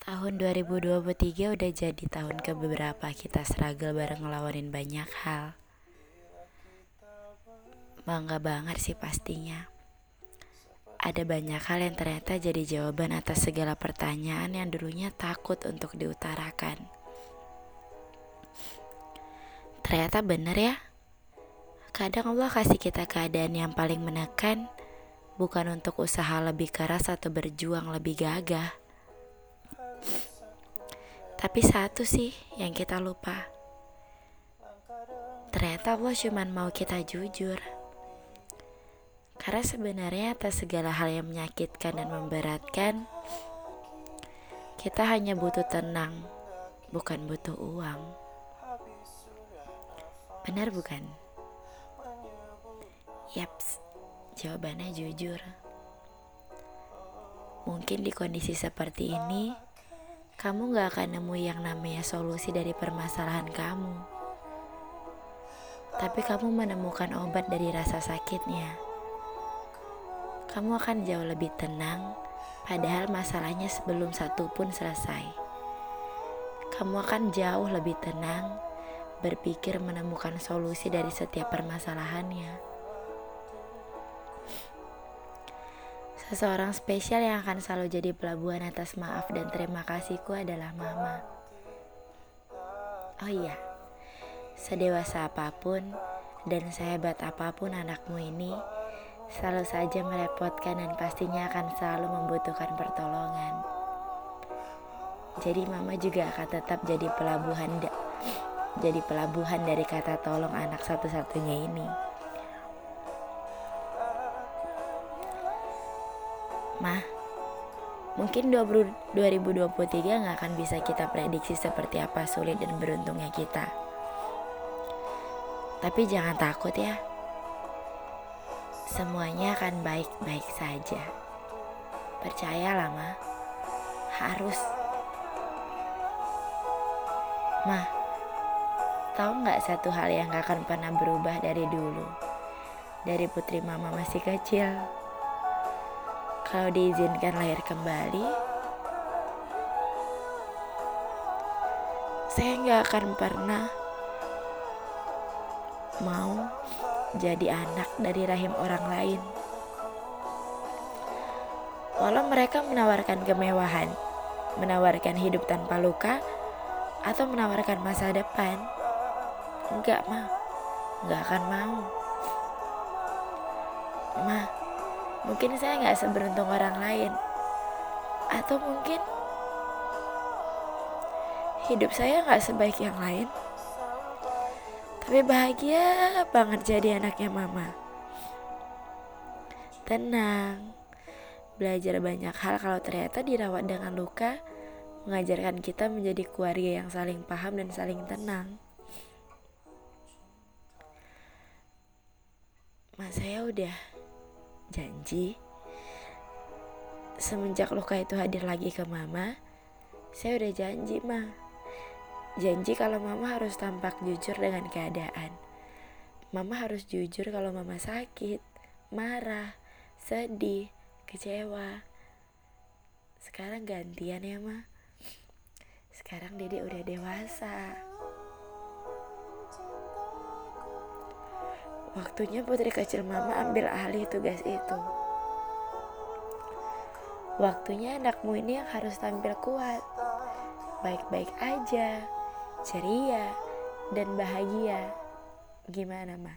Tahun 2023 udah jadi tahun keberapa kita struggle bareng ngelawanin banyak hal? Bangga banget sih pastinya. Ada banyak hal yang ternyata jadi jawaban atas segala pertanyaan yang dulunya takut untuk diutarakan. Ternyata bener ya Kadang Allah kasih kita keadaan yang paling menekan Bukan untuk usaha lebih keras atau berjuang lebih gagah. Tapi satu sih yang kita lupa. Ternyata Allah cuma mau kita jujur. Karena sebenarnya atas segala hal yang menyakitkan dan memberatkan Kita hanya butuh tenang Bukan butuh uang. Benar bukan? Yaps, jawabannya jujur. Mungkin di kondisi seperti ini, kamu gak akan nemu yang namanya solusi dari permasalahan kamu. Tapi kamu menemukan obat dari rasa sakitnya. Kamu akan jauh lebih tenang, padahal masalahnya sebelum satu pun selesai. Kamu akan jauh lebih tenang, berpikir menemukan solusi dari setiap permasalahannya. Seseorang spesial yang akan selalu jadi pelabuhan atas maaf dan terima kasihku adalah Mama. Oh iya, sedewasa apa pun dan sehebat apa pun anakmu ini, selalu saja merepotkan dan pastinya akan selalu membutuhkan pertolongan. Jadi Mama juga akan tetap jadi pelabuhan jadi pelabuhan dari kata tolong anak satu-satunya ini. Mungkin 2023 gak akan bisa kita prediksi seperti apa sulit dan beruntungnya kita. Tapi jangan takut ya. Semuanya akan baik-baik saja. Percayalah, Ma. Harus. Ma, tahu nggak satu hal yang gak akan pernah berubah dari dulu? Dari putri mama masih kecil kalau diizinkan lahir kembali, saya nggak akan pernah mau jadi anak dari rahim orang lain. Walau mereka menawarkan kemewahan, menawarkan hidup tanpa luka, atau menawarkan masa depan, enggak mah, enggak akan mau. Mah, mungkin saya nggak seberuntung orang lain. Atau mungkin hidup saya nggak sebaik yang lain. Tapi bahagia banget jadi anaknya mama. Tenang. Belajar banyak hal kalau ternyata dirawat dengan luka mengajarkan kita menjadi keluarga yang saling paham dan saling tenang. Mas saya udah janji. Semenjak luka itu hadir lagi ke mama saya udah janji mah janji kalau mama harus tampak jujur dengan keadaan. Mama harus jujur kalau mama sakit marah sedih kecewa. Sekarang gantian ya mah sekarang dede udah dewasa Waktunya putri kecil mama ambil alih tugas itu. Waktunya anakmu ini yang harus tampil kuat, baik-baik aja, ceria, dan bahagia. Gimana, Ma?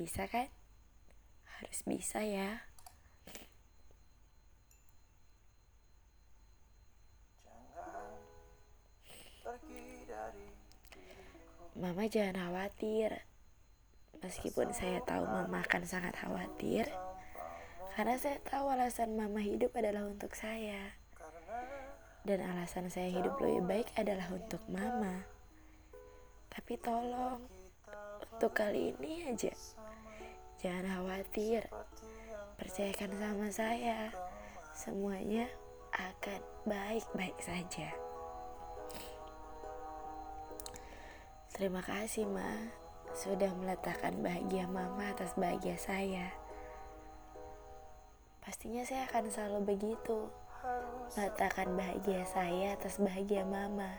Bisa kan? Harus bisa ya. Mama jangan khawatir Meskipun saya tahu mama akan sangat khawatir, karena saya tahu alasan mama hidup adalah untuk saya. Dan alasan saya hidup lebih baik adalah untuk mama. Tapi tolong, untuk kali ini aja, jangan khawatir. Percayakan sama saya, semuanya akan baik-baik saja. Terima kasih, Ma sudah meletakkan bahagia mama atas bahagia saya. Pastinya saya akan selalu begitu. Meletakkan bahagia saya atas bahagia mama.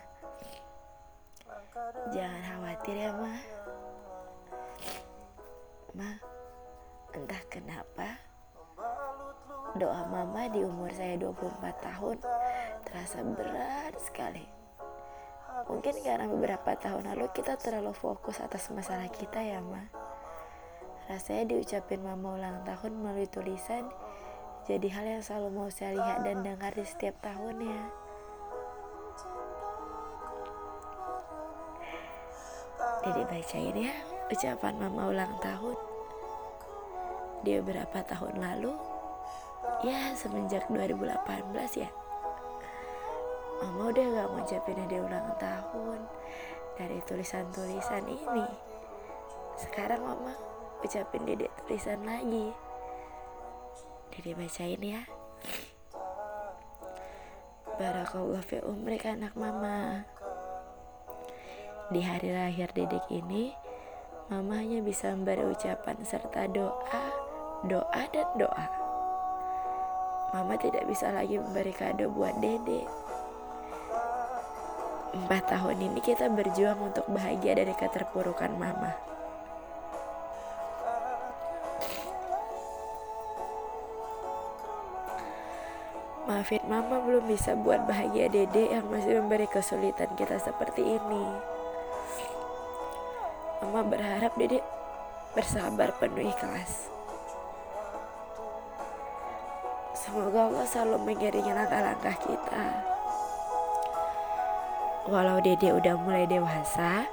Jangan khawatir ya, Ma. Ma, entah kenapa doa mama di umur saya 24 tahun terasa berat sekali. Mungkin karena beberapa tahun lalu kita terlalu fokus atas masalah kita ya, Ma. Rasanya diucapin mama ulang tahun melalui tulisan jadi hal yang selalu mau saya lihat dan dengar di setiap tahunnya. Jadi bacain ya ucapan mama ulang tahun. Dia berapa tahun lalu? Ya semenjak 2018 ya. Mama udah gak ngucapin dia ulang tahun dari tulisan-tulisan ini. Sekarang mama ucapin dia tulisan lagi. Jadi bacain ya. Barakallah fi umrik anak mama. Di hari lahir dedek ini, mama hanya bisa memberi ucapan serta doa, doa dan doa. Mama tidak bisa lagi memberi kado buat dedek. Empat tahun ini kita berjuang untuk bahagia dari keterpurukan mama. Maafin mama belum bisa buat bahagia dede yang masih memberi kesulitan kita seperti ini. Mama berharap dede bersabar penuh ikhlas. Semoga Allah selalu mengiringi langkah-langkah kita. Walau dede udah mulai dewasa,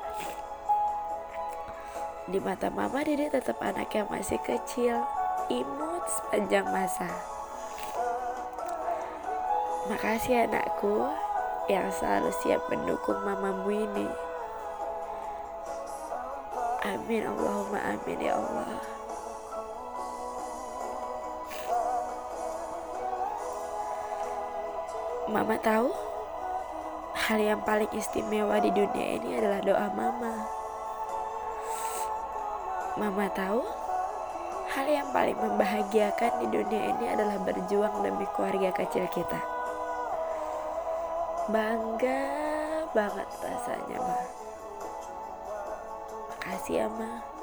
di mata mama dede tetap anak yang masih kecil, imut sepanjang masa. Makasih anakku yang selalu siap mendukung mamamu ini. Amin Allahumma amin ya Allah. Mama tahu hal yang paling istimewa di dunia ini adalah doa mama. Mama tahu hal yang paling membahagiakan di dunia ini adalah berjuang demi keluarga kecil kita. Bangga banget rasanya, Ma. Makasih ya, Ma.